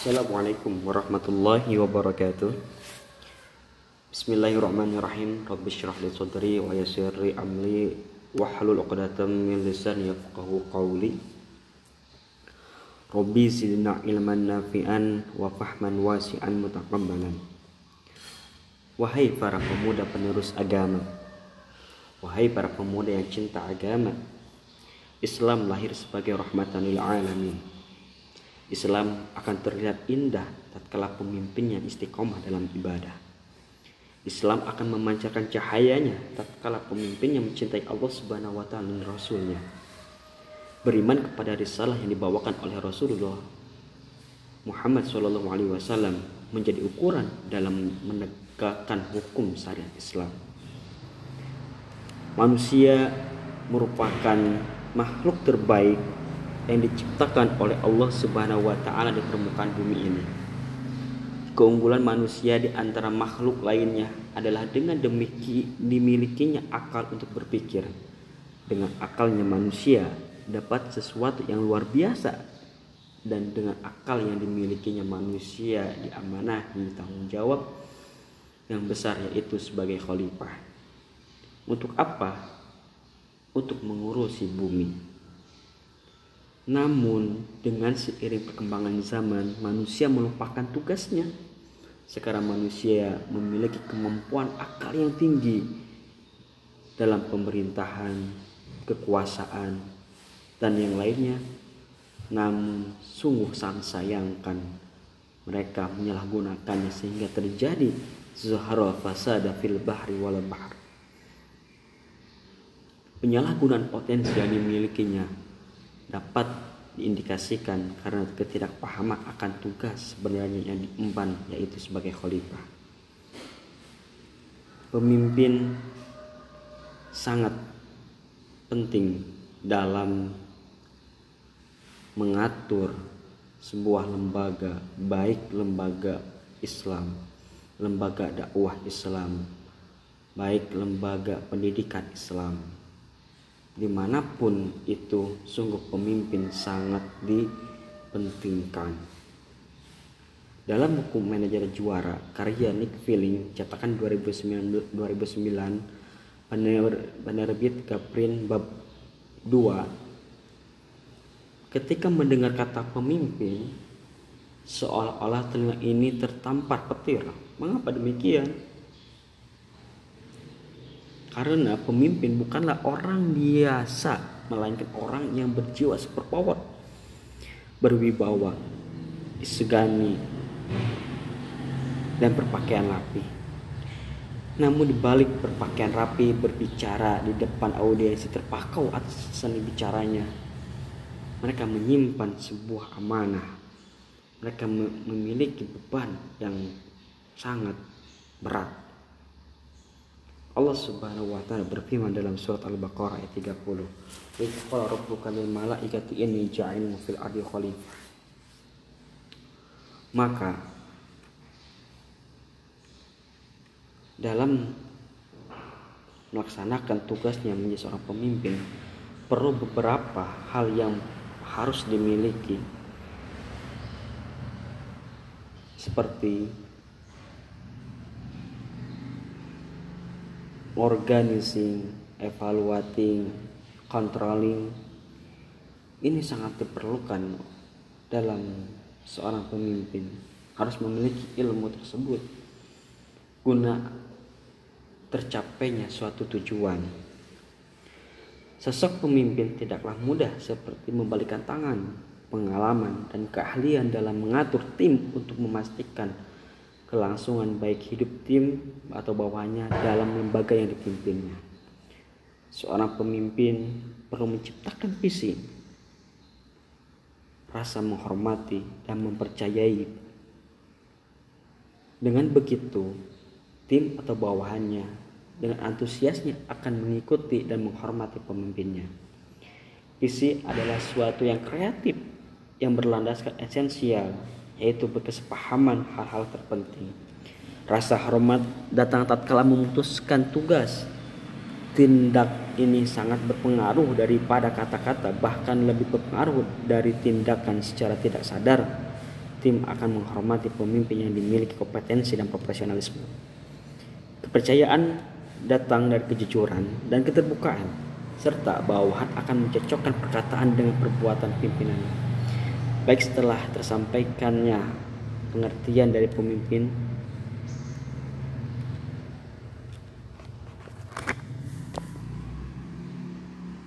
Assalamualaikum warahmatullahi wabarakatuh. Bismillahirrahmanirrahim. Rabbi syrah li sadri wa yassirri amli Wahlul uqdatam min lisani yafqahu qawli. Rabbi zidna ilman nafi'an wa fahman wasi'an mutaqabbalan. Wahai para pemuda penerus agama Wahai para pemuda yang cinta agama Islam lahir sebagai rahmatan lil alamin Islam akan terlihat indah tatkala pemimpinnya istiqomah dalam ibadah. Islam akan memancarkan cahayanya tatkala pemimpinnya mencintai Allah Subhanahu wa taala dan rasulnya. Beriman kepada risalah yang dibawakan oleh Rasulullah Muhammad Shallallahu alaihi wasallam menjadi ukuran dalam menegakkan hukum syariat Islam. Manusia merupakan makhluk terbaik yang diciptakan oleh Allah Subhanahu wa taala di permukaan bumi ini. Keunggulan manusia di antara makhluk lainnya adalah dengan demikian dimilikinya akal untuk berpikir. Dengan akalnya manusia dapat sesuatu yang luar biasa dan dengan akal yang dimilikinya manusia diamanahi tanggung jawab yang besar yaitu sebagai khalifah. Untuk apa? Untuk mengurusi bumi. Namun dengan seiring perkembangan zaman manusia melupakan tugasnya. Sekarang manusia memiliki kemampuan akal yang tinggi dalam pemerintahan, kekuasaan, dan yang lainnya. Namun sungguh sangat sayangkan mereka menyalahgunakannya sehingga terjadi zuhara fasada fil bahri wal bahr. Penyalahgunaan potensi yang dimilikinya dapat diindikasikan karena ketidakpahaman akan tugas sebenarnya yang diemban yaitu sebagai khalifah. Pemimpin sangat penting dalam mengatur sebuah lembaga, baik lembaga Islam, lembaga dakwah Islam, baik lembaga pendidikan Islam di mana pun itu sungguh pemimpin sangat dipentingkan. Dalam buku Manajer Juara karya Nick Feeling cetakan 2009, 2009 penerbit Gaprin bab 2 ketika mendengar kata pemimpin seolah-olah telinga ini tertampar petir. Mengapa demikian? Karena pemimpin bukanlah orang biasa, melainkan orang yang berjiwa superpower, berwibawa, disegani, dan berpakaian rapi. Namun dibalik berpakaian rapi, berbicara di depan audiensi terpakau atas seni bicaranya, mereka menyimpan sebuah amanah. Mereka memiliki beban yang sangat berat Allah Subhanahu wa taala berfirman dalam surat Al-Baqarah ayat 30. Wa qala rabbuka lil malaikati inni ja'ilun fil ardi khalifah. Maka dalam melaksanakan tugasnya menjadi seorang pemimpin perlu beberapa hal yang harus dimiliki seperti organizing, evaluating, controlling ini sangat diperlukan dalam seorang pemimpin harus memiliki ilmu tersebut guna tercapainya suatu tujuan. Sosok pemimpin tidaklah mudah seperti membalikan tangan, pengalaman, dan keahlian dalam mengatur tim untuk memastikan kelangsungan baik hidup tim atau bawahnya dalam lembaga yang dipimpinnya. Seorang pemimpin perlu menciptakan visi, rasa menghormati dan mempercayai. Dengan begitu, tim atau bawahannya dengan antusiasnya akan mengikuti dan menghormati pemimpinnya. Visi adalah suatu yang kreatif yang berlandaskan esensial yaitu berkesepahaman hal-hal terpenting. Rasa hormat datang tatkala memutuskan tugas. Tindak ini sangat berpengaruh daripada kata-kata, bahkan lebih berpengaruh dari tindakan secara tidak sadar. tim akan menghormati pemimpin yang dimiliki kompetensi dan profesionalisme. Kepercayaan datang dari kejujuran dan keterbukaan, serta bawahan akan mencocokkan perkataan dengan perbuatan pimpinannya. Baik setelah tersampaikannya pengertian dari pemimpin